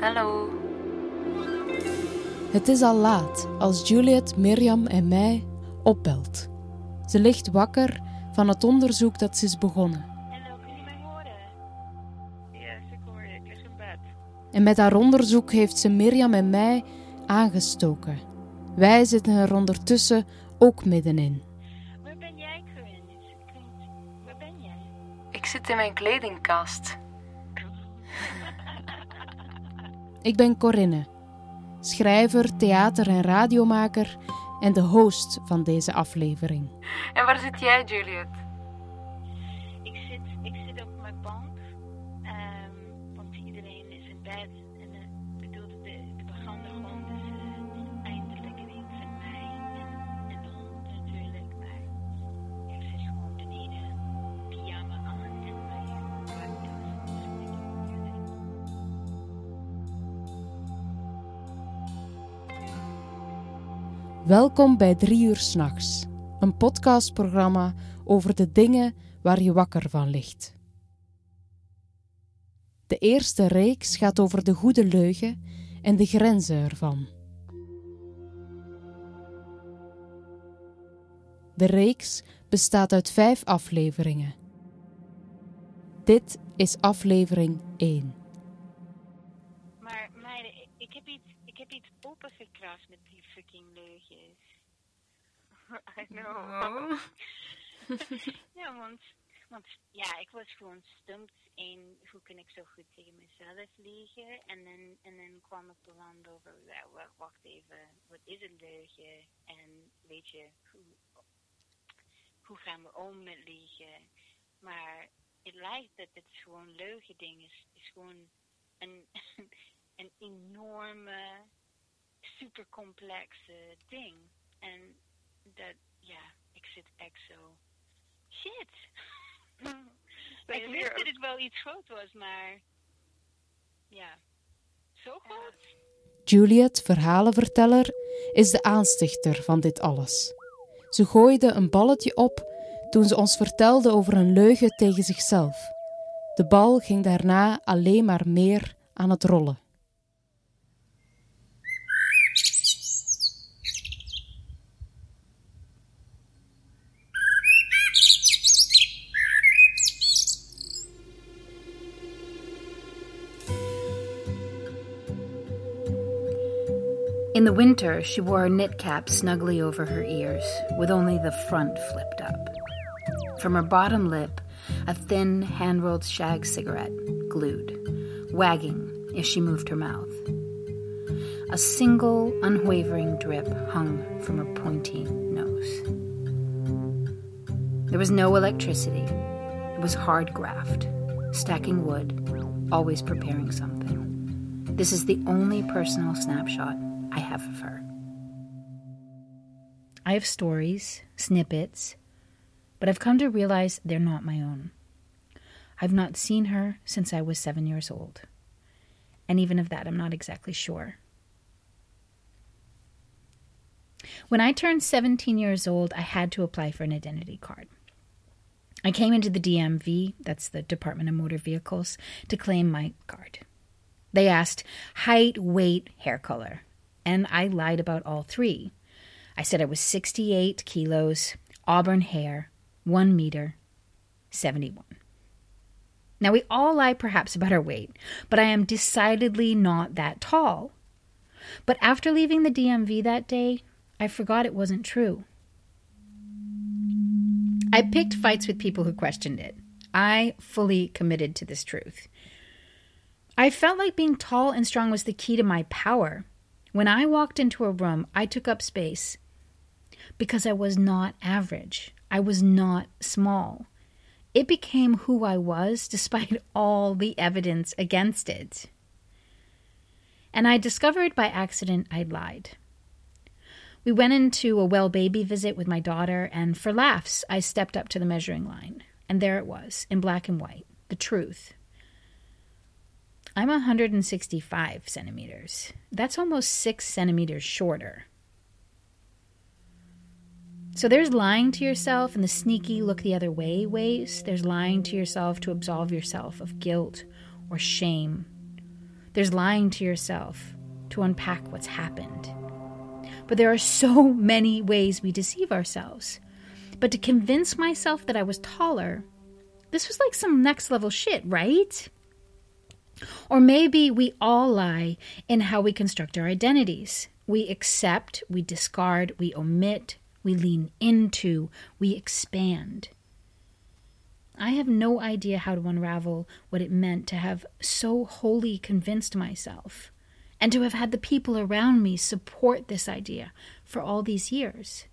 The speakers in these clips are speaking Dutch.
Hallo. Het is al laat als Juliet Mirjam en mij opbelt. Ze ligt wakker van het onderzoek dat ze is begonnen. Hallo, kun je mij horen? Yes, ik hoor je. Ik lig in bed. En met haar onderzoek heeft ze Mirjam en mij aangestoken. Wij zitten er ondertussen ook middenin. Waar ben jij, klinkt- Waar ben jij? Ik zit in mijn kledingkast. Ik ben Corinne, schrijver, theater- en radiomaker en de host van deze aflevering. En waar zit jij, Juliet? Welkom bij Drie uur s'nachts, een podcastprogramma over de dingen waar je wakker van ligt. De eerste reeks gaat over de goede leugen en de grenzen ervan. De reeks bestaat uit vijf afleveringen. Dit is aflevering 1. Maar meiden, ik- heb iets, ik heb iets met fucking leugens. I know. Oh. Ja, want, want ja, ik was gewoon stumpt in hoe kan ik zo goed tegen mezelf liegen. En dan, en dan kwam ik er land over, ja, wa- wacht even, wat is een leugen? En weet je, hoe, hoe gaan we om met liegen? Maar het lijkt dat het gewoon leugending is, is gewoon een, een enorme, super complexe ding. En dat, ja, ik zit echt zo. Shit! ik wist dat het wel iets groot was, maar. Ja. Zo groot? Juliet, verhalenverteller, is de aanstichter van dit alles. Ze gooide een balletje op toen ze ons vertelde over een leugen tegen zichzelf. De bal ging daarna alleen maar meer aan het rollen. Winter, she wore her knit cap snugly over her ears, with only the front flipped up. From her bottom lip, a thin, hand rolled shag cigarette glued, wagging as she moved her mouth. A single, unwavering drip hung from her pointy nose. There was no electricity. It was hard graft, stacking wood, always preparing something. This is the only personal snapshot I have of her. I have stories, snippets, but I've come to realize they're not my own. I've not seen her since I was seven years old. And even of that, I'm not exactly sure. When I turned 17 years old, I had to apply for an identity card. I came into the DMV, that's the Department of Motor Vehicles, to claim my card. They asked height, weight, hair color, and I lied about all three. I said I was 68 kilos, auburn hair, 1 meter, 71. Now, we all lie perhaps about our weight, but I am decidedly not that tall. But after leaving the DMV that day, I forgot it wasn't true. I picked fights with people who questioned it. I fully committed to this truth. I felt like being tall and strong was the key to my power. When I walked into a room, I took up space because I was not average. I was not small. It became who I was despite all the evidence against it. And I discovered by accident I'd lied. We went into a well baby visit with my daughter, and for laughs, I stepped up to the measuring line. And there it was, in black and white, the truth. I'm 165 centimeters. That's almost six centimeters shorter. So there's lying to yourself and the sneaky look the other way ways. There's lying to yourself to absolve yourself of guilt or shame. There's There's lying to yourself to unpack what's happened. But there are so many ways we deceive ourselves. But to convince myself that I was taller, this was like some next level shit, right? Or maybe we all lie in how we construct our identities. We accept, we discard, we omit, we lean into, we expand. I have no idea how to unravel what it meant to have so wholly convinced myself and to have had the people around me support this idea for all these years.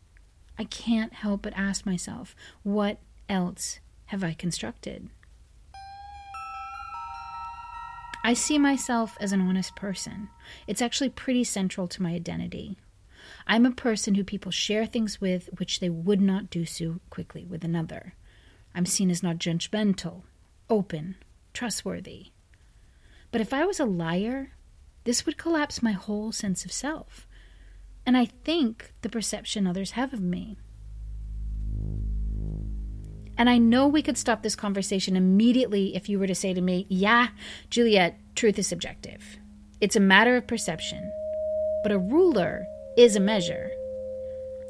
I can't help but ask myself, what else have I constructed? I see myself as an honest person. It's actually pretty central to my identity. I'm a person who people share things with which they would not do so quickly with another. I'm seen as not judgmental, open, trustworthy. But if I was a liar, this would collapse my whole sense of self, and I think the perception others have of me. And I know we could stop this conversation immediately if you were to say to me, Yeah, Juliet, truth is subjective. It's a matter of perception. But a ruler is a measure.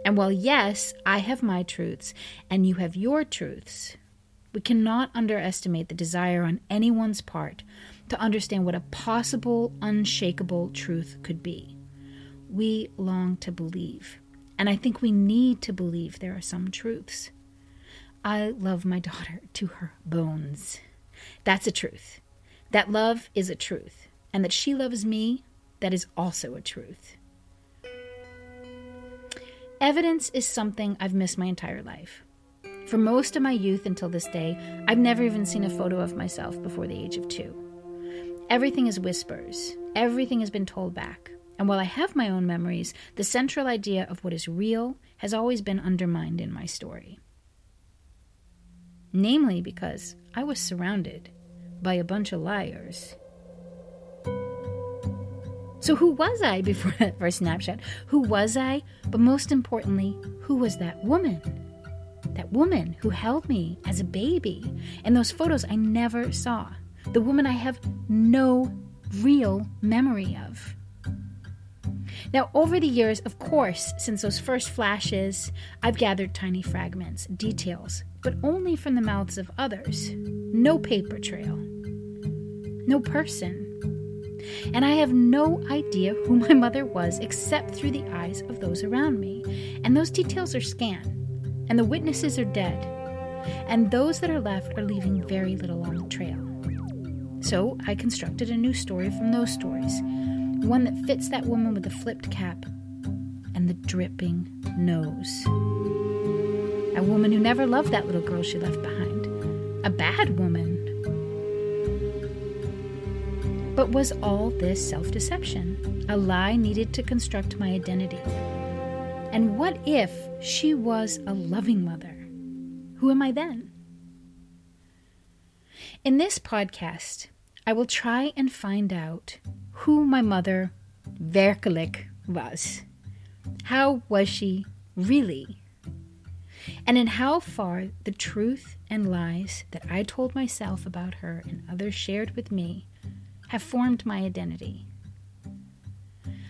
And while, yes, I have my truths and you have your truths, we cannot underestimate the desire on anyone's part to understand what a possible, unshakable truth could be. We long to believe. And I think we need to believe there are some truths. I love my daughter to her bones. That's a truth. That love is a truth. And that she loves me, that is also a truth. Evidence is something I've missed my entire life. For most of my youth until this day, I've never even seen a photo of myself before the age of two. Everything is whispers, everything has been told back. And while I have my own memories, the central idea of what is real has always been undermined in my story namely because I was surrounded by a bunch of liars. So, who was I before that first snapshot? Who was I? But most importantly, who was that woman? That woman who held me as a baby. And those photos I never saw. The woman I have no real memory of. Now, over the years, of course, since those first flashes, I've gathered tiny fragments, details, but only from the mouths of others. No paper trail. No person. And I have no idea who my mother was except through the eyes of those around me. And those details are scant, and the witnesses are dead. And those that are left are leaving very little on the trail. So I constructed a new story from those stories, one that fits that woman with the flipped cap and the dripping nose. A woman who never loved that little girl she left behind. A bad woman. But was all this self deception? A lie needed to construct my identity? And what if she was a loving mother? Who am I then? In this podcast, I will try and find out who my mother, werkelijk, was. How was she really? and in how far the truth and lies that I told myself about her and others shared with me have formed my identity.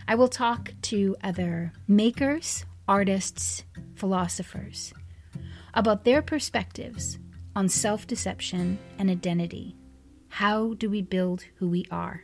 I will talk to other makers, artists, philosophers about their perspectives on self deception and identity. How do we build who we are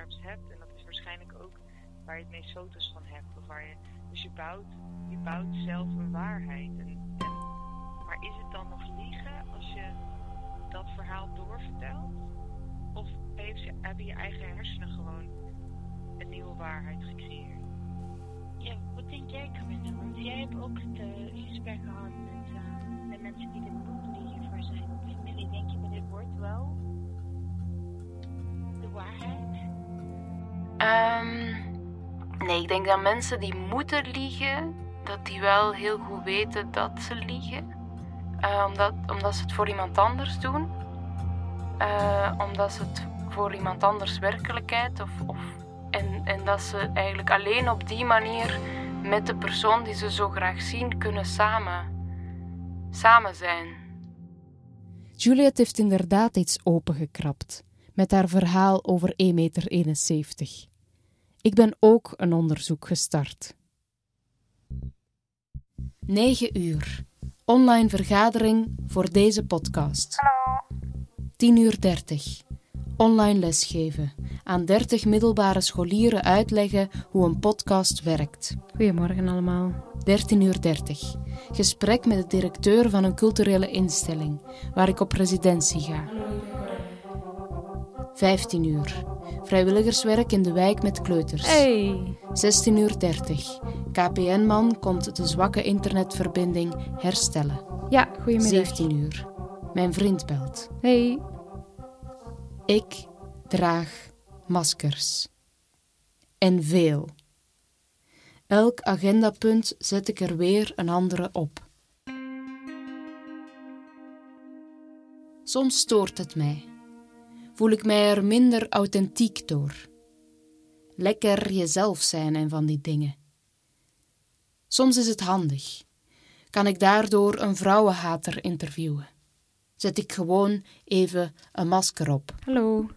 hebt. En dat is waarschijnlijk ook waar je het meest foto's van hebt. Of waar je, dus je bouwt, je bouwt zelf een waarheid. En, maar is het dan nog liegen als je dat verhaal doorvertelt? Of heeft hebben je eigen hersenen gewoon een nieuwe waarheid gecreëerd? Ja, wat denk jij, Camilla? Want jij hebt ook het uh, gesprek gehad Nee, ik denk dat mensen die moeten liegen, dat die wel heel goed weten dat ze liegen. Eh, omdat, omdat ze het voor iemand anders doen. Eh, omdat ze het voor iemand anders werkelijkheid of, of en, en dat ze eigenlijk alleen op die manier met de persoon die ze zo graag zien kunnen samen, samen zijn. Juliet heeft inderdaad iets opengekrapt met haar verhaal over 1,71 meter. Ik ben ook een onderzoek gestart. 9 uur. Online vergadering voor deze podcast. Hallo. 10 uur 30. Online lesgeven. Aan 30 middelbare scholieren uitleggen hoe een podcast werkt. Goedemorgen allemaal. 13 uur 30. Gesprek met de directeur van een culturele instelling, waar ik op residentie ga. 15 uur. Vrijwilligerswerk in de wijk met kleuters. Hey. 16 uur 30. KPN-man komt de zwakke internetverbinding herstellen. Ja, goedemiddag. 17 uur. Mijn vriend belt. Hey. Ik draag maskers. En veel. Elk agendapunt zet ik er weer een andere op. Soms stoort het mij. Voel ik mij er minder authentiek door. Lekker jezelf zijn en van die dingen. Soms is het handig. Kan ik daardoor een vrouwenhater interviewen? Zet ik gewoon even een masker op. Hallo.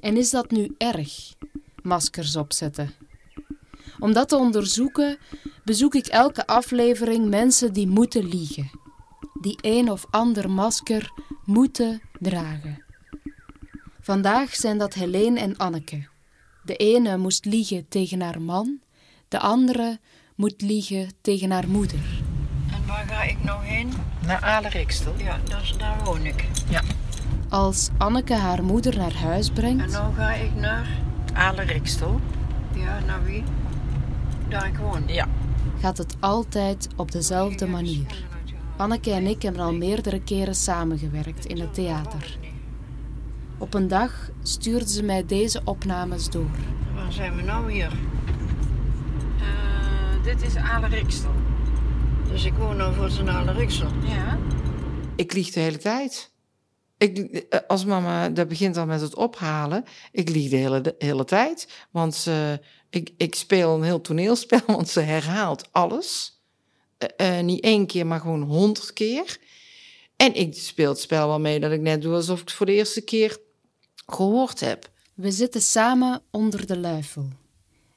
En is dat nu erg? Maskers opzetten. Om dat te onderzoeken, bezoek ik elke aflevering mensen die moeten liegen. Die een of ander masker moeten dragen. Vandaag zijn dat Helene en Anneke. De ene moest liegen tegen haar man, de andere moet liegen tegen haar moeder. En waar ga ik nou heen? Naar Alerikstel. Ja, dat is, daar woon ik. Als Anneke haar moeder naar huis En brengt, nou ga ik naar, Alerikstel. ja, naar wie? Daar ik woon. Ja. gaat het altijd op dezelfde manier. Anneke en ik hebben al meerdere keren samengewerkt in het theater. Op een dag stuurde ze mij deze opnames door. Waar zijn we nou hier? Eh, dit is Alerikstel. Dus ik woon nou voor zijn Aleriksel. Ja. Ik lieg de hele tijd. Ik, eh, als mama, dat begint al met het ophalen. Ik lieg de hele, de hele tijd. Want ze, ik, ik speel een heel toneelspel, want ze herhaalt alles. Eh, eh, niet één keer, maar gewoon honderd keer. En ik speel het spel wel mee dat ik net doe alsof ik het voor de eerste keer gehoord heb. We zitten samen onder de luifel.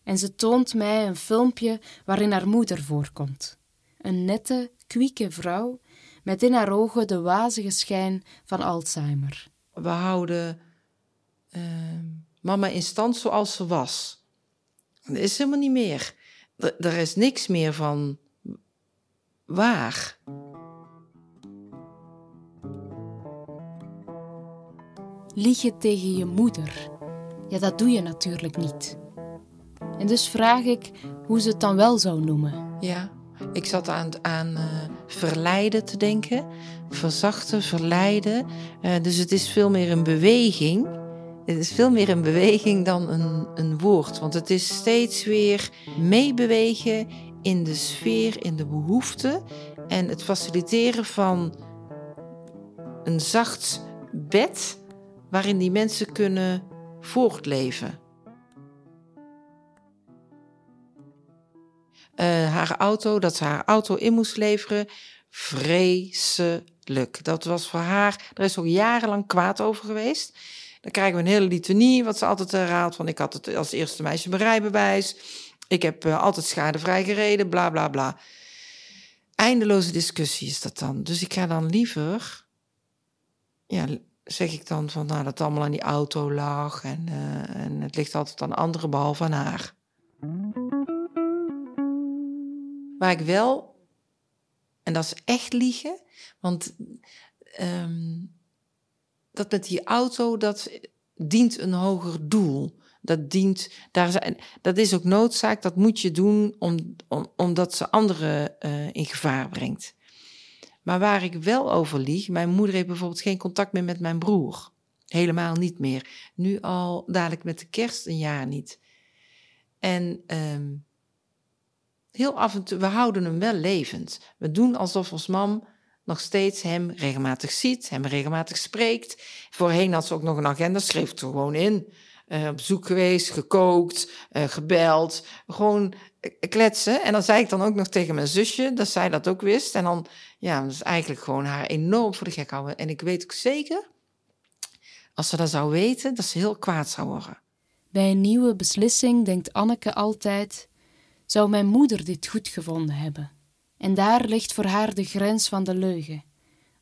En ze toont mij een filmpje waarin haar moeder voorkomt. Een nette, kwieke vrouw met in haar ogen de wazige schijn van Alzheimer. We houden eh, mama in stand zoals ze was. Dat is helemaal niet meer. Er, er is niks meer van waar. Liegen tegen je moeder. Ja, dat doe je natuurlijk niet. En dus vraag ik hoe ze het dan wel zou noemen. Ja, ik zat aan, aan eh, verleiden te denken. Verzachten, verleiden. Eh, dus het is veel meer een beweging. Het is veel meer een beweging dan een, een woord. Want het is steeds weer meebewegen in de sfeer, in de behoefte. En het faciliteren van een zacht bed waarin die mensen kunnen voortleven. Eh, haar auto, dat ze haar auto in moest leveren, vreselijk. Dat was voor haar, er is ook jarenlang kwaad over geweest. Dan krijgen we een hele litanie, wat ze altijd herhaalt. Van ik had het als eerste meisje mijn rijbewijs. Ik heb eh, altijd schadevrij gereden, bla bla bla. Eindeloze discussie is dat dan. Dus ik ga dan liever, ja, zeg ik dan van nou, dat het allemaal aan die auto lag. En, eh, en het ligt altijd aan anderen behalve aan haar. Waar ik wel, en dat is echt liegen, want ehm, dat met die auto, dat dient een hoger doel. Dat dient, daar zijn, dat is ook noodzaak, dat moet je doen om, om, omdat ze anderen eh, in gevaar brengt. Maar waar ik wel over lieg, mijn moeder heeft bijvoorbeeld geen contact meer met mijn broer. Helemaal niet meer. Nu al dadelijk met de kerst een jaar niet. En ehm, heel af en toe, we houden hem wel levend. We doen alsof ons mam nog steeds hem regelmatig ziet, hem regelmatig spreekt. Voorheen had ze ook nog een agenda, schreef er gewoon in. Eh, op bezoek geweest, gekookt, eh, gebeld. Gewoon kletsen. En dan zei ik dan ook nog tegen mijn zusje dat zij dat ook wist. En dan, ja, dat is eigenlijk gewoon haar enorm voor de gek houden. En ik weet ook zeker, als ze dat zou weten, dat ze heel kwaad zou worden. Bij een nieuwe beslissing denkt Anneke altijd: zou mijn moeder dit goed gevonden hebben? En daar ligt voor haar de grens van de leugen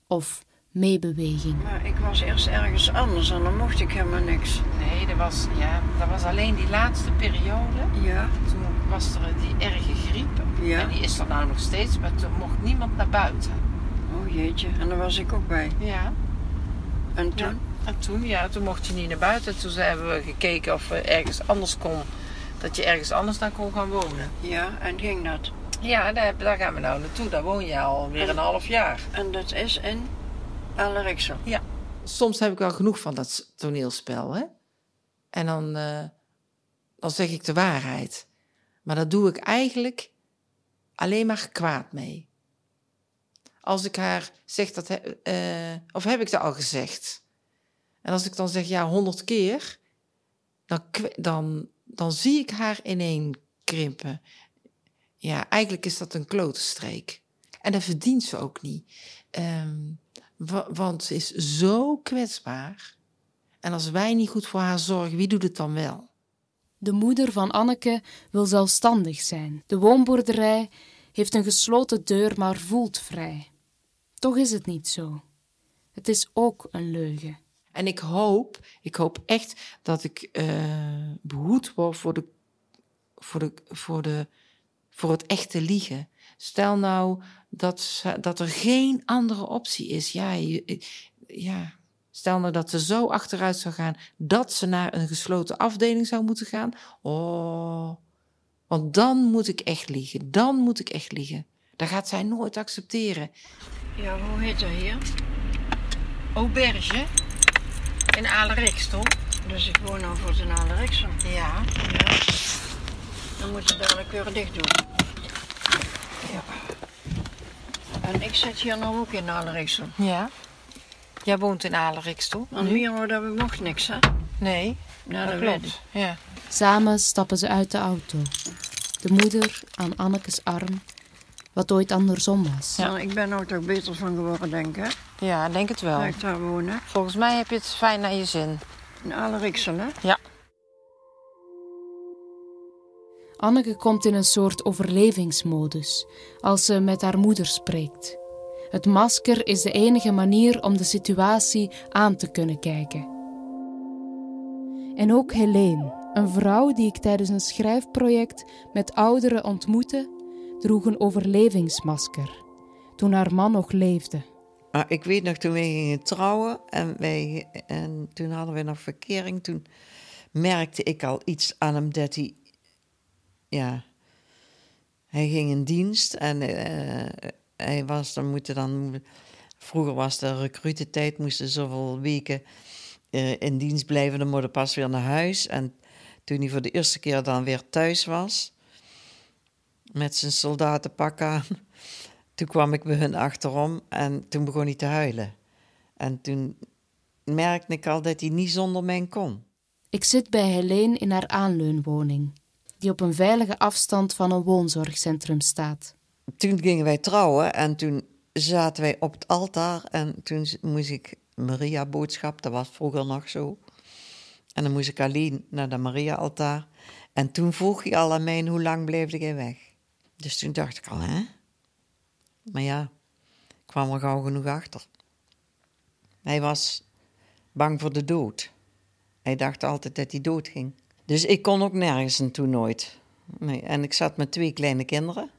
of meebeweging. Maar ik was eerst ergens anders en dan mocht ik helemaal niks. Nee, dat was, ja, dat was alleen die laatste periode. Ja, Toen was er die erge griep. Ja. En die is er nou nog steeds, maar toen mocht niemand naar buiten. oh jeetje, en daar was ik ook bij. Ja. En toen? Ja. En toen, ja, toen mocht je niet naar buiten. Toen hebben we gekeken of we ergens anders kon. Dat je ergens anders dan kon gaan wonen. Ja, en ging dat? Ja, daar, daar gaan we nou naartoe. Daar woon je alweer een half jaar. En dat is in Aleriksel. Soms heb ik wel genoeg van dat toneelspel, hè. En dan, eh, dan zeg ik de waarheid. Maar dat doe ik eigenlijk alleen maar kwaad mee. Als ik haar zeg dat... eh, of heb ik dat al gezegd? En als ik dan zeg ja, honderd keer... Dan, dan, dan zie ik haar ineen krimpen. Ja, eigenlijk is dat een klote streek. En dat verdient ze ook niet. Ehm, wa- want ze is zo kwetsbaar. En als wij niet goed voor haar zorgen, wie doet het dan wel? De moeder van Anneke wil zelfstandig zijn. De woonboerderij heeft een gesloten deur, maar voelt vrij. Toch is het niet zo. Het is ook een leugen. En ik hoop, ik hoop echt dat ik eh, behoed word voor, de, voor, de, voor, de, voor het echte liegen. Stel nou dat, dat er geen andere optie is. Ja, ja, stel nou dat ze zo achteruit zou gaan dat ze naar een gesloten afdeling zou moeten gaan. Oh, want dan moet ik echt liegen. Dan moet ik echt liegen. Dat gaat zij nooit accepteren. Ja, hoe heet dat hier? Auberge in Alerikstel. Dus ik woon nou voor de Aleriksel. Ja. Dan moet je dadelijk weer dicht doen. Ja. En ik zit hier nou ook in Aleriksel. Ja. Jij woont in Alerikstel. Want hier hoor, dat mocht niks, hè? Nee, Ja, dat dat weet ik. klopt. Ja. Samen stappen ze uit de auto. De moeder aan Annekes arm, wat ooit andersom was. Ja. ik ben nou toch beter van geworden, denk ik, hè? ja, ik denk het wel. Ik daar woon, hè? Volgens mij heb je het fijn naar je zin. In Aleriksel, hè? Anneke komt in een soort overlevingsmodus als ze met haar moeder spreekt. Het masker is de enige manier om de situatie aan te kunnen kijken. En ook Helene, een vrouw die ik tijdens een schrijfproject met ouderen ontmoette, droeg een overlevingsmasker toen haar man nog leefde. Maar ik weet nog, toen wij gingen trouwen en, wij, en toen hadden we nog verkering, toen merkte ik al iets aan hem dat hij, ja, hij ging in dienst en eh, hij was, dan moeten dan, vroeger was de recrutentijd, moesten zoveel weken eh, in dienst blijven, dan mochten pas weer naar huis. En toen hij voor de eerste keer dan weer thuis was, met zijn soldatenpak aan, toen kwam ik bij hun achterom en toen begon hij te huilen. En toen merkte ik al dat hij niet zonder mij kon. Ik zit bij Helene in haar aanleunwoning, die op een veilige afstand van een woonzorgcentrum staat. Toen gingen wij trouwen en toen zaten wij op het altaar en toen moest ik Maria boodschap, dat was vroeger nog zo. En dan moest ik alleen naar de Maria-altaar. En toen vroeg hij al aan mij, hoe lang bleef jij weg? Dus toen dacht ik al, hè? Maar ja, ik kwam er gauw genoeg achter. Hij was bang voor de dood. Hij dacht altijd dat hij dood ging. Dus ik kon ook nergens naartoe nooit. En ik zat met twee kleine kinderen.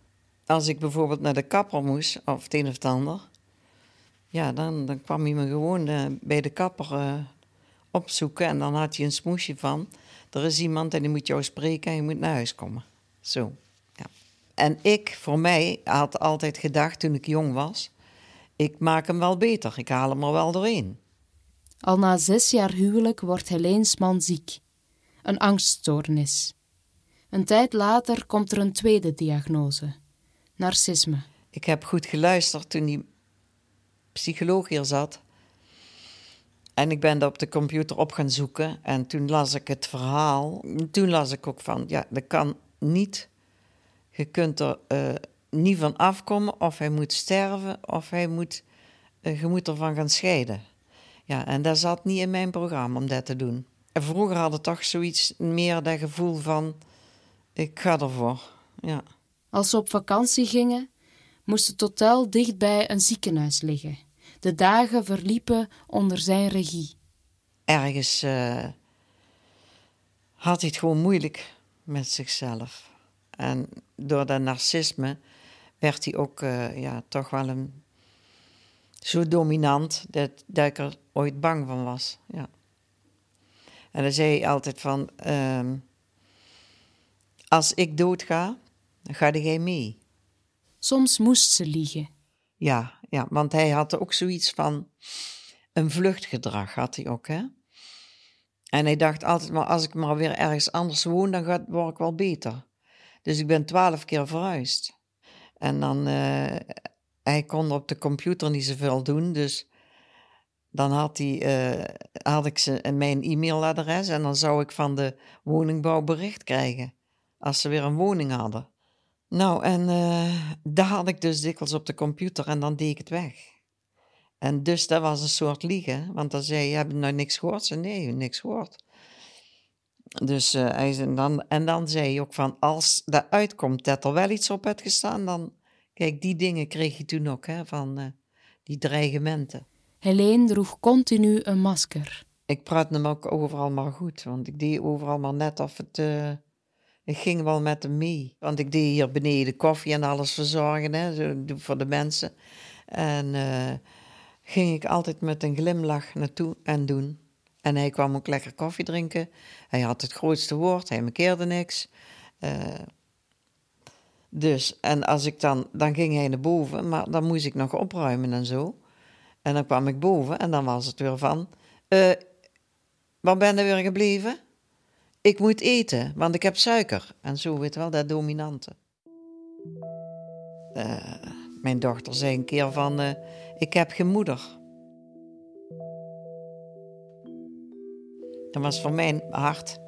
Als ik bijvoorbeeld naar de kapper moest, of het een of het ander... Ja, dan, dan kwam hij me gewoon eh, bij de kapper eh, opzoeken. En dan had hij een smoesje van... Er is iemand en die moet jou spreken en je moet naar huis komen. Zo, ja. En ik, voor mij, had altijd gedacht toen ik jong was... Ik maak hem wel beter, ik haal hem er wel doorheen. Al na zes jaar huwelijk wordt Helene's man ziek. Een angststoornis. Een tijd later komt er een tweede diagnose: narcisme. Ik heb goed geluisterd toen die psycholoog hier zat. En ik ben dat op de computer op gaan zoeken. En toen las ik het verhaal. Toen las ik ook van, ja, dat kan niet. Je kunt er uh, niet van afkomen. Of hij moet sterven, of hij moet, uh, je moet ervan gaan scheiden. Ja, en dat zat niet in mijn programma om dat te doen. En vroeger hadden toch zoiets meer dat gevoel van, ik ga ervoor. Ja. Als ze op vakantie gingen, moest het hotel dichtbij een ziekenhuis liggen. De dagen verliepen onder zijn regie. Ergens uh, had hij het gewoon moeilijk met zichzelf. En door dat narcisme werd hij ook uh, ja, toch wel een, zo dominant dat, dat ik er ooit bang van was. Ja. En dan zei hij altijd van, uh, als ik doodga, ga jij mee. Soms moest ze liegen. Ja, ja, want hij had ook zoiets van een vluchtgedrag had hij ook, hè. En hij dacht altijd, maar als ik maar weer ergens anders woon, dan gaat, word ik wel beter. Dus ik ben twaalf keer verhuisd. En dan, uh, hij kon op de computer niet zoveel doen, dus dan had, hij, uh, had ik ze, mijn e-mailadres en dan zou ik van de woningbouw bericht krijgen. Als ze weer een woning hadden. Nou, en uh, dat had ik dus dikwijls op de computer en dan deed ik het weg. En dus dat was een soort liegen, want dan zei je, heb je nou niks gehoord? Ze nee, niks gehoord. Dus uh, hij zei, dan, en dan zei hij ook van, als dat uitkomt dat er wel iets op heeft gestaan, dan, kijk, die dingen kreeg je toen ook, hè, van uh, die dreigementen. Helene droeg continu een masker. Ik praat hem ook overal maar goed, want ik deed overal maar net of het... Ik ging wel met hem mee, want ik deed hier beneden koffie en alles verzorgen hè, voor de mensen. En uh, ging ik altijd met een glimlach naartoe en doen. En hij kwam ook lekker koffie drinken. Hij had het grootste woord, hij markeerde niks. Uh, dus, en als ik dan, dan ging hij naar boven, maar dan moest ik nog opruimen en zo. En dan kwam ik boven en dan was het weer van, uh, waar ben je weer gebleven? Ik moet eten, want ik heb suiker. En zo, weet wel, dat dominante. Uh, mijn dochter zei een keer van, uh, ik heb geen moeder. Dat was voor mij hard,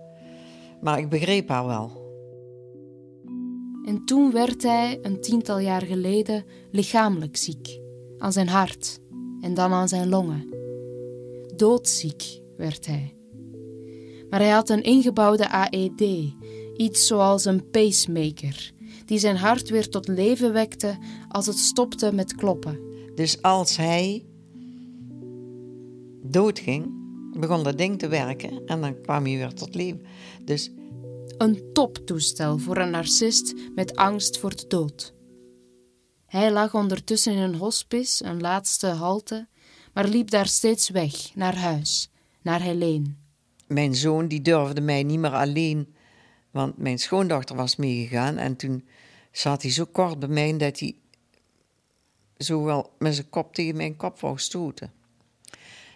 maar ik begreep haar wel. En toen werd hij, een tiental jaar geleden, lichamelijk ziek. Aan zijn hart en dan aan zijn longen. Doodziek werd hij maar hij had een ingebouwde AED, iets zoals een pacemaker, die zijn hart weer tot leven wekte als het stopte met kloppen. Dus als hij doodging, begon dat ding te werken en dan kwam hij weer tot leven. Dus een toptoestel voor een narcist met angst voor de dood. Hij lag ondertussen in een hospice, een laatste halte, maar liep daar steeds weg, naar huis, naar Helene mijn zoon die durfde mij niet meer alleen, want mijn schoondochter was meegegaan. En toen zat hij zo kort bij mij dat hij zo wel met zijn kop tegen mijn kop wou stoten.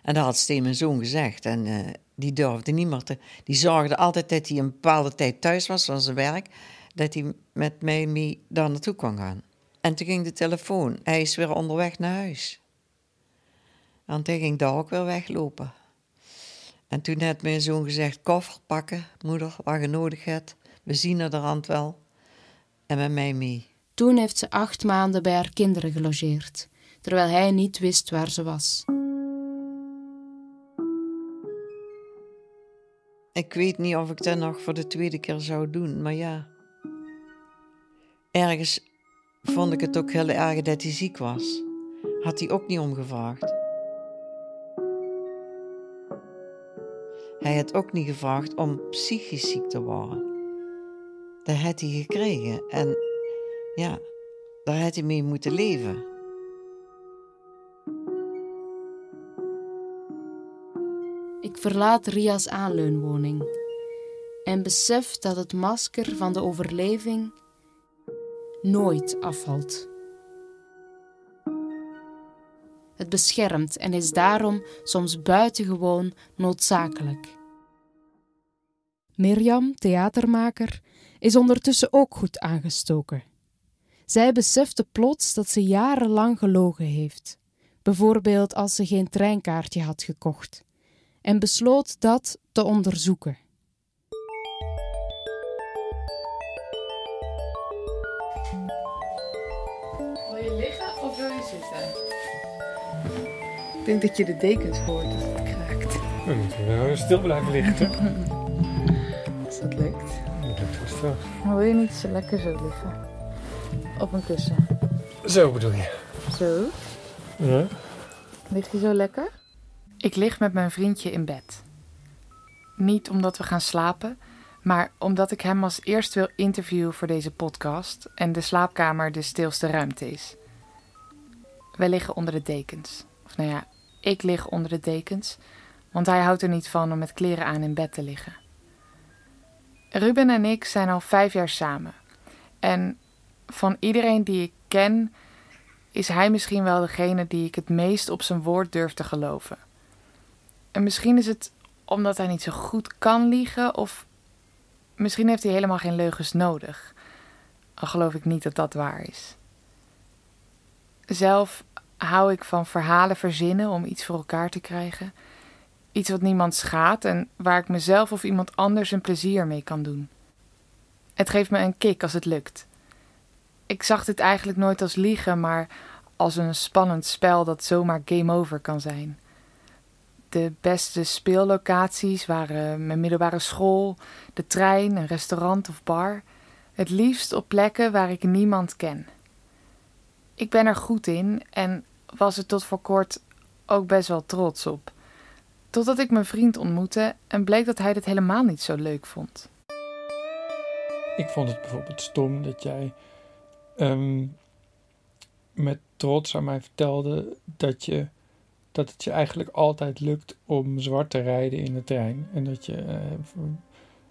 En dat had Steen mijn zoon gezegd. En uh, die durfde niet meer te... Die zorgde altijd dat hij een bepaalde tijd thuis was van zijn werk. Dat hij met mij mee daar naartoe kon gaan. En toen ging de telefoon. Hij is weer onderweg naar huis. Want hij ging daar ook weer weglopen. En toen had mijn zoon gezegd: koffer pakken, moeder, wat je nodig hebt. We zien er de rand wel. En met mij mee. Toen heeft ze acht maanden bij haar kinderen gelogeerd, terwijl hij niet wist waar ze was. Ik weet niet of ik dat nog voor de tweede keer zou doen, maar ja. Ergens vond ik het ook heel erg dat hij ziek was. Had hij ook niet omgevraagd. Hij had ook niet gevraagd om psychisch ziek te worden. Dat had hij gekregen en ja, daar had hij mee moeten leven. Ik verlaat Ria's aanleunwoning en besef dat het masker van de overleving nooit afvalt. Het beschermt en is daarom soms buitengewoon noodzakelijk. Mirjam, theatermaker, is ondertussen ook goed aangestoken. Zij besefte plots dat ze jarenlang gelogen heeft, bijvoorbeeld als ze geen treinkaartje had gekocht, en besloot dat te onderzoeken. Denk dat je de dekens hoort als het kraakt. Dan moeten we nou stil blijven liggen, toch? Als dat lukt. Dat lukt vast wel. Maar wil je niet zo lekker zo liggen? Op een kussen. Zo bedoel je. Zo. Ja. Lig je zo lekker? Ik lig met mijn vriendje in bed. Niet omdat we gaan slapen, maar omdat ik hem als eerst wil interviewen voor deze podcast en de slaapkamer de stilste ruimte is. Wij liggen onder de dekens. Of nou ja, ik lig onder de dekens, want hij houdt er niet van om met kleren aan in bed te liggen. Ruben en ik zijn al vijf jaar samen. En van iedereen die ik ken, is hij misschien wel degene die ik het meest op zijn woord durf te geloven. En misschien is het omdat hij niet zo goed kan liegen, of misschien heeft hij helemaal geen leugens nodig. Al geloof ik niet dat dat waar is. Zelf hou ik van verhalen verzinnen om iets voor elkaar te krijgen. Iets wat niemand schaadt en waar ik mezelf of iemand anders een plezier mee kan doen. Het geeft me een kick als het lukt. Ik zag dit eigenlijk nooit als liegen, maar als een spannend spel dat zomaar game over kan zijn. De beste speellocaties waren mijn middelbare school, de trein, een restaurant of bar. Het liefst op plekken waar ik niemand ken. Ik ben er goed in en was er tot voor kort ook best wel trots op. Totdat ik mijn vriend ontmoette en bleek dat hij dit helemaal niet zo leuk vond. Ik vond het bijvoorbeeld stom dat jij ehm, met trots aan mij vertelde dat, je, dat het je eigenlijk altijd lukt om zwart te rijden in de trein. En dat je eh,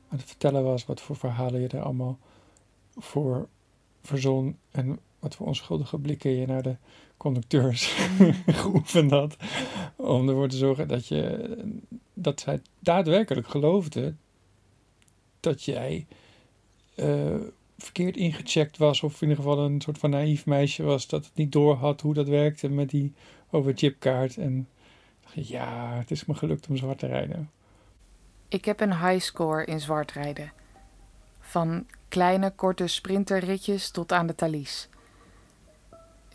aan het vertellen was wat voor verhalen je er allemaal voor verzon. En wat voor onschuldige blikken je naar de conducteurs geoefend had. Om ervoor te zorgen dat, je, dat zij daadwerkelijk geloofde dat jij eh, verkeerd ingecheckt was. Of in ieder geval een soort van naïef meisje was. Dat het niet door had hoe dat werkte met die overchipkaart. En dacht je, ja, het is me gelukt om zwart te rijden. Ik heb een high score in zwart rijden. Van kleine, korte sprinterritjes tot aan de Thalys.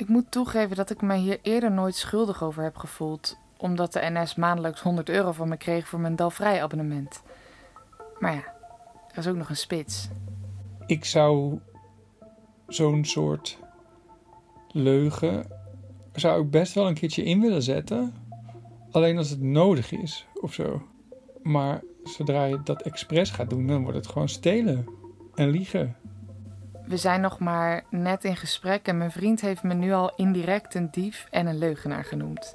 Ik moet toegeven dat ik me hier eerder nooit schuldig over heb gevoeld, omdat de NS maandelijks 100 euro van me kreeg voor mijn Dalvrij abonnement. Maar ja, er is ook nog een spits. Ik zou zo'n soort leugen zou ik best wel een keertje in willen zetten. Alleen als het nodig is of zo. Maar zodra je dat expres gaat doen, dan wordt het gewoon stelen en liegen. We zijn nog maar net in gesprek en mijn vriend heeft me nu al indirect een dief en een leugenaar genoemd.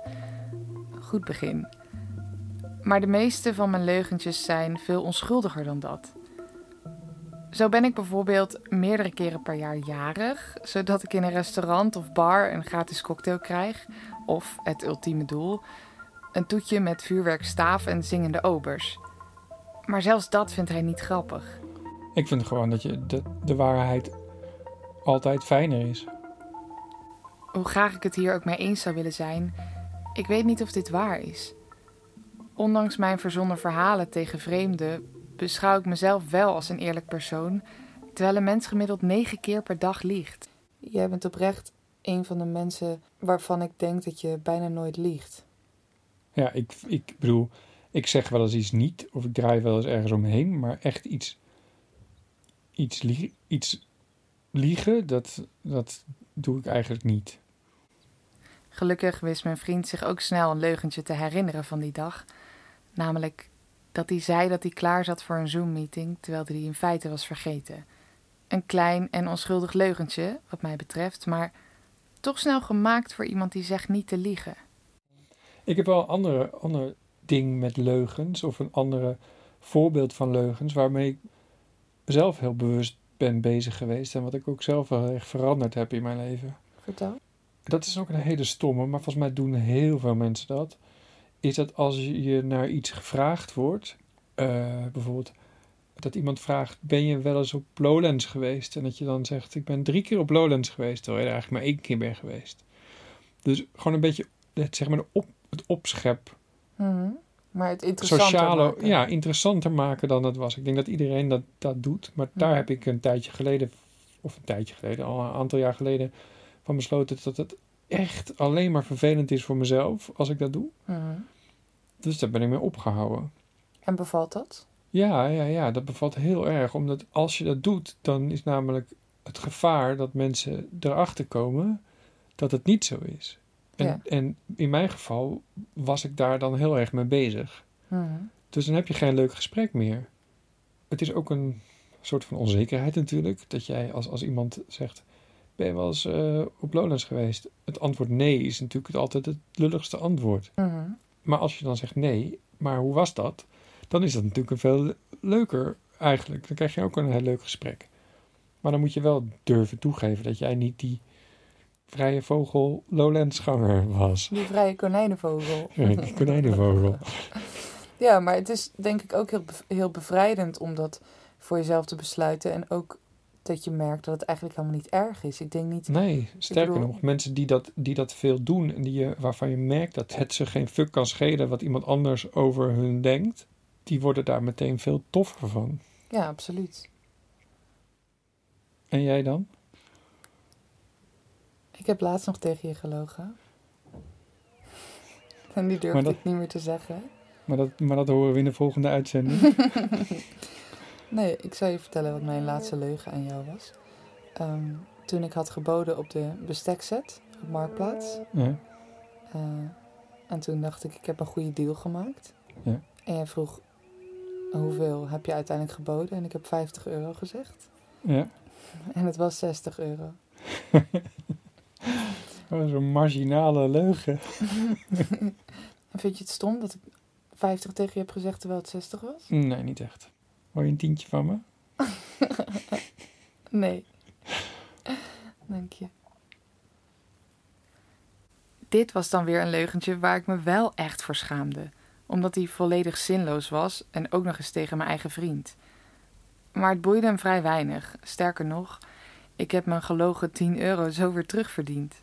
Goed begin. Maar de meeste van mijn leugentjes zijn veel onschuldiger dan dat. Zo ben ik bijvoorbeeld meerdere keren per jaar jarig, zodat ik in een restaurant of bar een gratis cocktail krijg. Of het ultieme doel: een toetje met vuurwerkstaaf en zingende obers. Maar zelfs dat vindt hij niet grappig. Ik vind gewoon dat je de, de waarheid altijd fijner is. Hoe graag ik het hier ook mee eens zou willen zijn, ik weet niet of dit waar is. Ondanks mijn verzonnen verhalen tegen vreemden, beschouw ik mezelf wel als een eerlijk persoon, terwijl een mens gemiddeld negen keer per dag liegt. Jij bent oprecht een van de mensen waarvan ik denk dat je bijna nooit liegt. Ja, ik, ik bedoel, ik zeg wel eens iets niet, of ik draai wel eens ergens omheen, maar echt iets, iets, lie- iets liegen, dat, dat doe ik eigenlijk niet. Gelukkig wist mijn vriend zich ook snel een leugentje te herinneren van die dag. Namelijk dat hij zei dat hij klaar zat voor een Zoom-meeting, terwijl hij die in feite was vergeten. Een klein en onschuldig leugentje, wat mij betreft, maar toch snel gemaakt voor iemand die zegt niet te liegen. Ik heb wel een andere, ander ding met leugens, of een andere voorbeeld van leugens, waarmee ik zelf heel bewust ben bezig geweest en wat ik ook zelf wel echt veranderd heb in mijn leven. Vertel. Dat is ook een hele stomme, maar volgens mij doen heel veel mensen dat. Is dat als je naar iets gevraagd wordt, eh, bijvoorbeeld, dat iemand vraagt: Ben je wel eens op Lowlands geweest? En dat je dan zegt: Ik ben drie keer op Lowlands geweest, terwijl je er eigenlijk maar één keer bent geweest. Dus gewoon een beetje het, zeg maar, op, het opschep. Mhm. Maar het interessanter Sociale, maken. ja, interessanter maken dan het was. Ik denk dat iedereen dat, dat doet. Maar daar heb ik een tijdje geleden, of een tijdje geleden, al een aantal jaar geleden, van besloten dat het echt alleen maar vervelend is voor mezelf als ik dat doe. Mhm. Dus daar ben ik mee opgehouden. En bevalt dat? Ja, ja, ja, dat bevalt heel erg. Omdat als je dat doet, dan is namelijk het gevaar dat mensen erachter komen dat het niet zo is. En, Ja. en in mijn geval was ik daar dan heel erg mee bezig. Mhm. Dus dan heb je geen leuk gesprek meer. Het is ook een soort van onzekerheid natuurlijk. Dat jij als, als iemand zegt, ben je wel eens eh, op Lowlands geweest? Het antwoord nee is natuurlijk altijd het lulligste antwoord. Mhm. Maar als je dan zegt nee, maar hoe was dat? Dan is dat natuurlijk een veel leuker eigenlijk. Dan krijg je ook een heel leuk gesprek. Maar dan moet je wel durven toegeven dat jij niet die vrije vogel Lowlandsganger was. Die vrije konijnenvogel. Die konijnenvogel. Ja, maar het is denk ik ook heel, heel bevrijdend om dat voor jezelf te besluiten. En ook dat je merkt dat het eigenlijk helemaal niet erg is. Ik denk niet... Nee, sterker bedoel- nog, mensen die dat, die dat veel doen en die je, waarvan je merkt dat het ze geen fuck kan schelen wat iemand anders over hun denkt, die worden daar meteen veel toffer van. Ja, absoluut. En jij dan? Ik heb laatst nog tegen je gelogen. En die durfde dat- ik niet meer te zeggen. Maar dat, maar dat horen we in de volgende uitzending. Nee, ik zal je vertellen wat mijn laatste leugen aan jou was. Ehm, toen ik had geboden op de bestekset op Marktplaats. ja. eh, en toen dacht ik, ik heb een goede deal gemaakt. Ja. En jij vroeg, hoeveel heb je uiteindelijk geboden? En ik heb 50 euro gezegd. ja. En het was 60 euro. Oh, Zo'n marginale leugen. En vind je het stom dat ik 50 tegen je heb gezegd terwijl het 60 was? Nee, niet echt. Hoor je een tientje van me? Nee. Dank je. Dit was dan weer een leugentje waar ik me wel echt voor schaamde. Omdat hij volledig zinloos was en ook nog eens tegen mijn eigen vriend. Maar het boeide hem vrij weinig. Sterker nog, ik heb mijn gelogen 10 euro zo weer terugverdiend.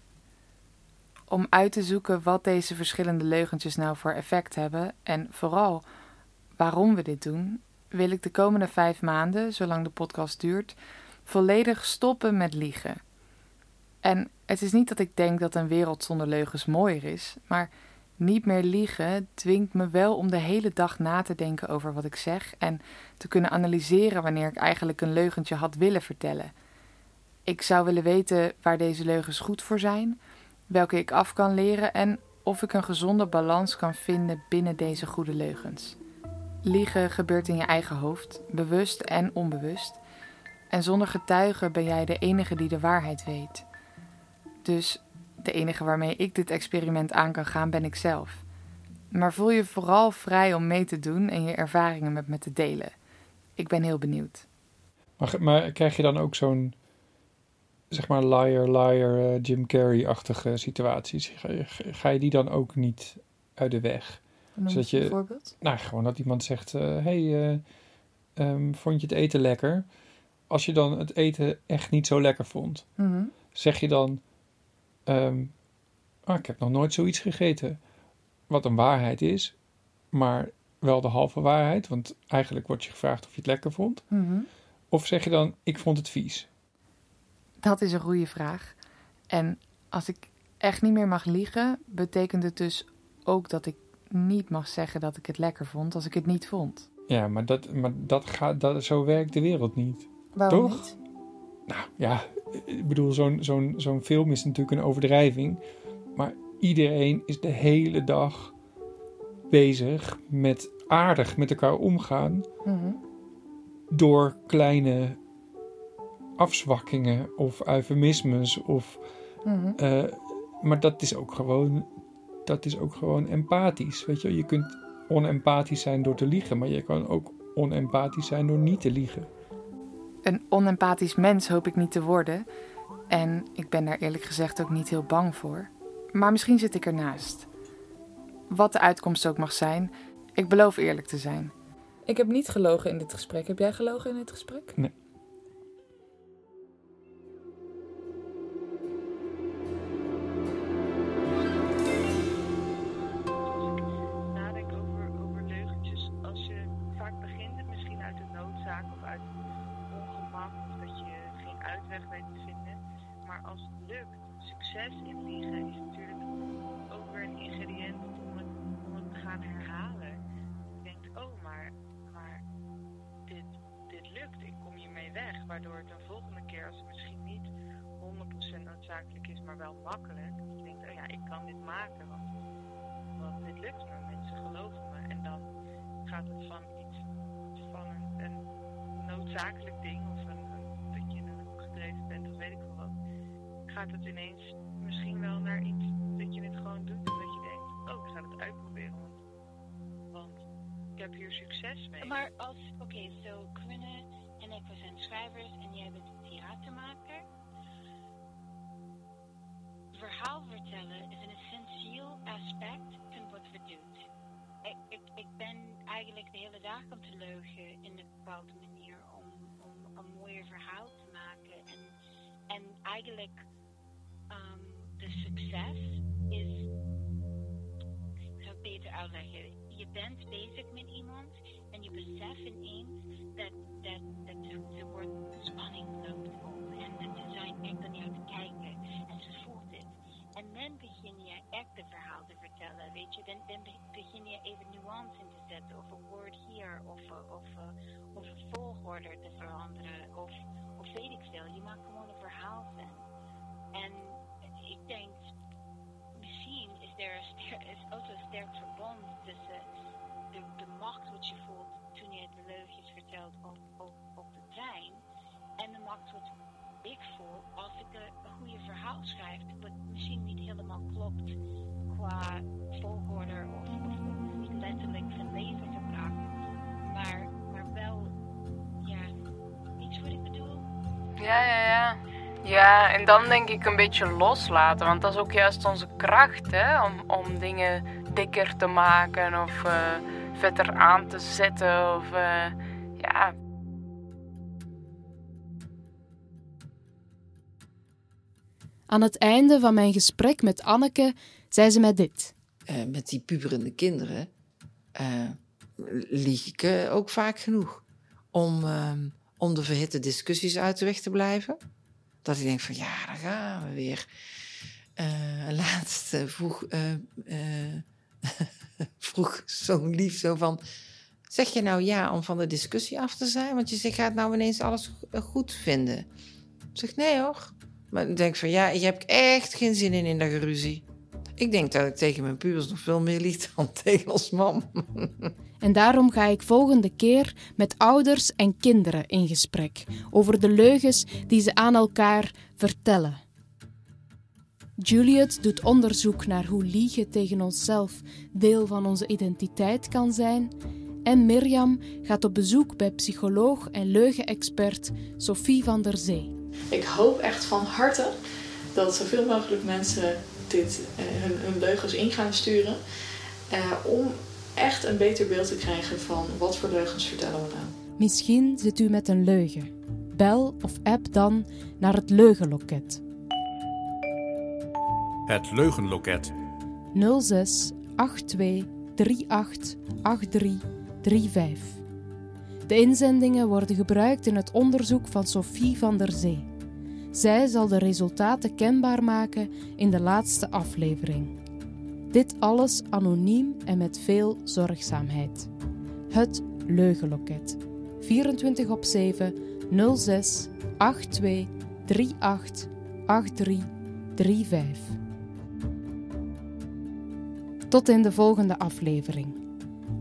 Om uit te zoeken wat deze verschillende leugentjes nou voor effect hebben en vooral waarom we dit doen, wil ik de komende vijf maanden, zolang de podcast duurt, volledig stoppen met liegen. En het is niet dat ik denk dat een wereld zonder leugens mooier is, maar niet meer liegen dwingt me wel om de hele dag na te denken over wat ik zeg en te kunnen analyseren wanneer ik eigenlijk een leugentje had willen vertellen. Ik zou willen weten waar deze leugens goed voor zijn, welke ik af kan leren en of ik een gezonde balans kan vinden binnen deze goede leugens. Liegen gebeurt in je eigen hoofd, bewust en onbewust. En zonder getuigen ben jij de enige die de waarheid weet. Dus de enige waarmee ik dit experiment aan kan gaan ben ik zelf. Maar voel je vooral vrij om mee te doen en je ervaringen met me te delen. Ik ben heel benieuwd. Maar, maar krijg je dan ook zo'n, zeg maar, liar, liar, eh, Jim Carrey-achtige situaties? Ga je, ga je die dan ook niet uit de weg? Zodat je- voorbeeld. Nou, gewoon dat iemand zegt, hé, hey, eh, ehm, vond je het eten lekker? Als je dan het eten echt niet zo lekker vond, Mhm. zeg je dan, ehm, ah, ik heb nog nooit zoiets gegeten. Wat een waarheid is, maar wel de halve waarheid, want eigenlijk wordt je gevraagd of je het lekker vond. Mhm. Of zeg je dan, ik vond het vies? Dat is een goede vraag. En als ik echt niet meer mag liegen, betekent het dus ook dat ik niet mag zeggen dat ik het lekker vond als ik het niet vond. Ja, maar, dat, maar dat gaat, dat, zo werkt de wereld niet. Waarom Toch? niet? Nou ja, ik bedoel, zo'n zo'n zo'n film is natuurlijk een overdrijving. Maar iedereen is de hele dag bezig met aardig met elkaar omgaan. Mhm. Door kleine afzwakkingen of eufemismes. Of, Mhm. eh, maar dat is ook gewoon, dat is ook gewoon empathisch. Weet je, je kunt onempathisch zijn door te liegen, maar je kan ook onempathisch zijn door niet te liegen. Een onempathisch mens hoop ik niet te worden. En ik ben daar eerlijk gezegd ook niet heel bang voor. Maar misschien zit ik ernaast. Wat de uitkomst ook mag zijn, ik beloof eerlijk te zijn. Ik heb niet gelogen in dit gesprek. Heb jij gelogen in dit gesprek? Nee. Eigenlijk ehm, de succes is ik zou het beter uitleggen. Je bent bezig met iemand en je beseft ineens dat, dat, dat er wordt spanning loopt op en dat ze zijn echt naar jou te kijken. En dan begin je echt een verhaal te vertellen, weet je. Dan, dan be- begin je even nuance in te zetten of een woord hier of, eh, of, eh, of een volgorde te veranderen of, of weet ik veel. Je maakt gewoon een verhaal van. En ik denk misschien is er is ook een sterk verband tussen de, de macht wat je voelt toen je de leugens vertelt op, op, op de trein en de macht wat ik voel als ik een, goede verhaal schrijf wat misschien niet helemaal klopt qua volgorde of, of, niet letterlijk van leven gebracht, maar, maar wel, ja, iets wat ik bedoel? Ja, ja, ja. Ja, en dan denk ik een beetje loslaten. Want dat is ook juist onze kracht, hè? Om, om dingen dikker te maken of eh, vetter aan te zetten. Of eh, ja. Aan het einde van mijn gesprek met Anneke zei ze mij dit. Eh, met die puberende kinderen eh, lieg ik eh, ook vaak genoeg. Om, ehm, om de verhitte discussies uit de weg te blijven. Dat ik denk van ja, daar gaan we weer. Laatst eh, vroeg, vroeg zo'n lief zo van... Zeg je nou ja om van de discussie af te zijn? Want je zegt, gaat nou ineens alles go- goed vinden. Ik zeg, nee hoor. Maar ik denk van, ja, je hebt echt geen zin in in dat geruzie. Ik denk dat ik tegen mijn pubers nog veel meer lieg dan tegen ons mam. En daarom ga ik volgende keer met ouders en kinderen in gesprek over de leugens die ze aan elkaar vertellen. Juliet doet onderzoek naar hoe liegen tegen onszelf deel van onze identiteit kan zijn. En Mirjam gaat op bezoek bij psycholoog en leugenexpert Sophie van der Zee. Ik hoop echt van harte dat zoveel mogelijk mensen dit, eh, hun, hun leugens in gaan sturen. eh, om echt een beter beeld te krijgen van wat voor leugens vertellen we nou. Misschien zit u met een leugen. Bel of app dan naar het leugenloket Het Leugenloket. 06 82 38 83 35. De inzendingen worden gebruikt in het onderzoek van Sophie van der Zee. Zij zal de resultaten kenbaar maken in de laatste aflevering. Dit alles anoniem en met veel zorgzaamheid. Het Leugenloket. 24 op 7 06 82 38 83 35. Tot in de volgende aflevering.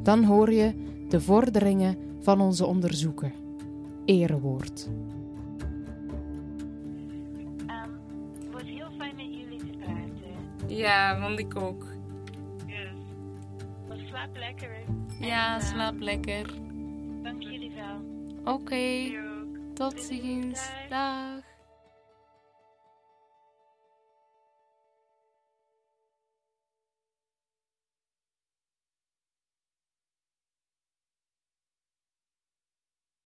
Dan hoor je de vorderingen van onze onderzoeken. Erewoord. Ehm, het was heel fijn met jullie te praten. Ja, vond ik ook. Yes. Maar slaap lekker. Ja, En, ehm, slaap lekker. Dank jullie wel. Oké, tot ziens. Dag.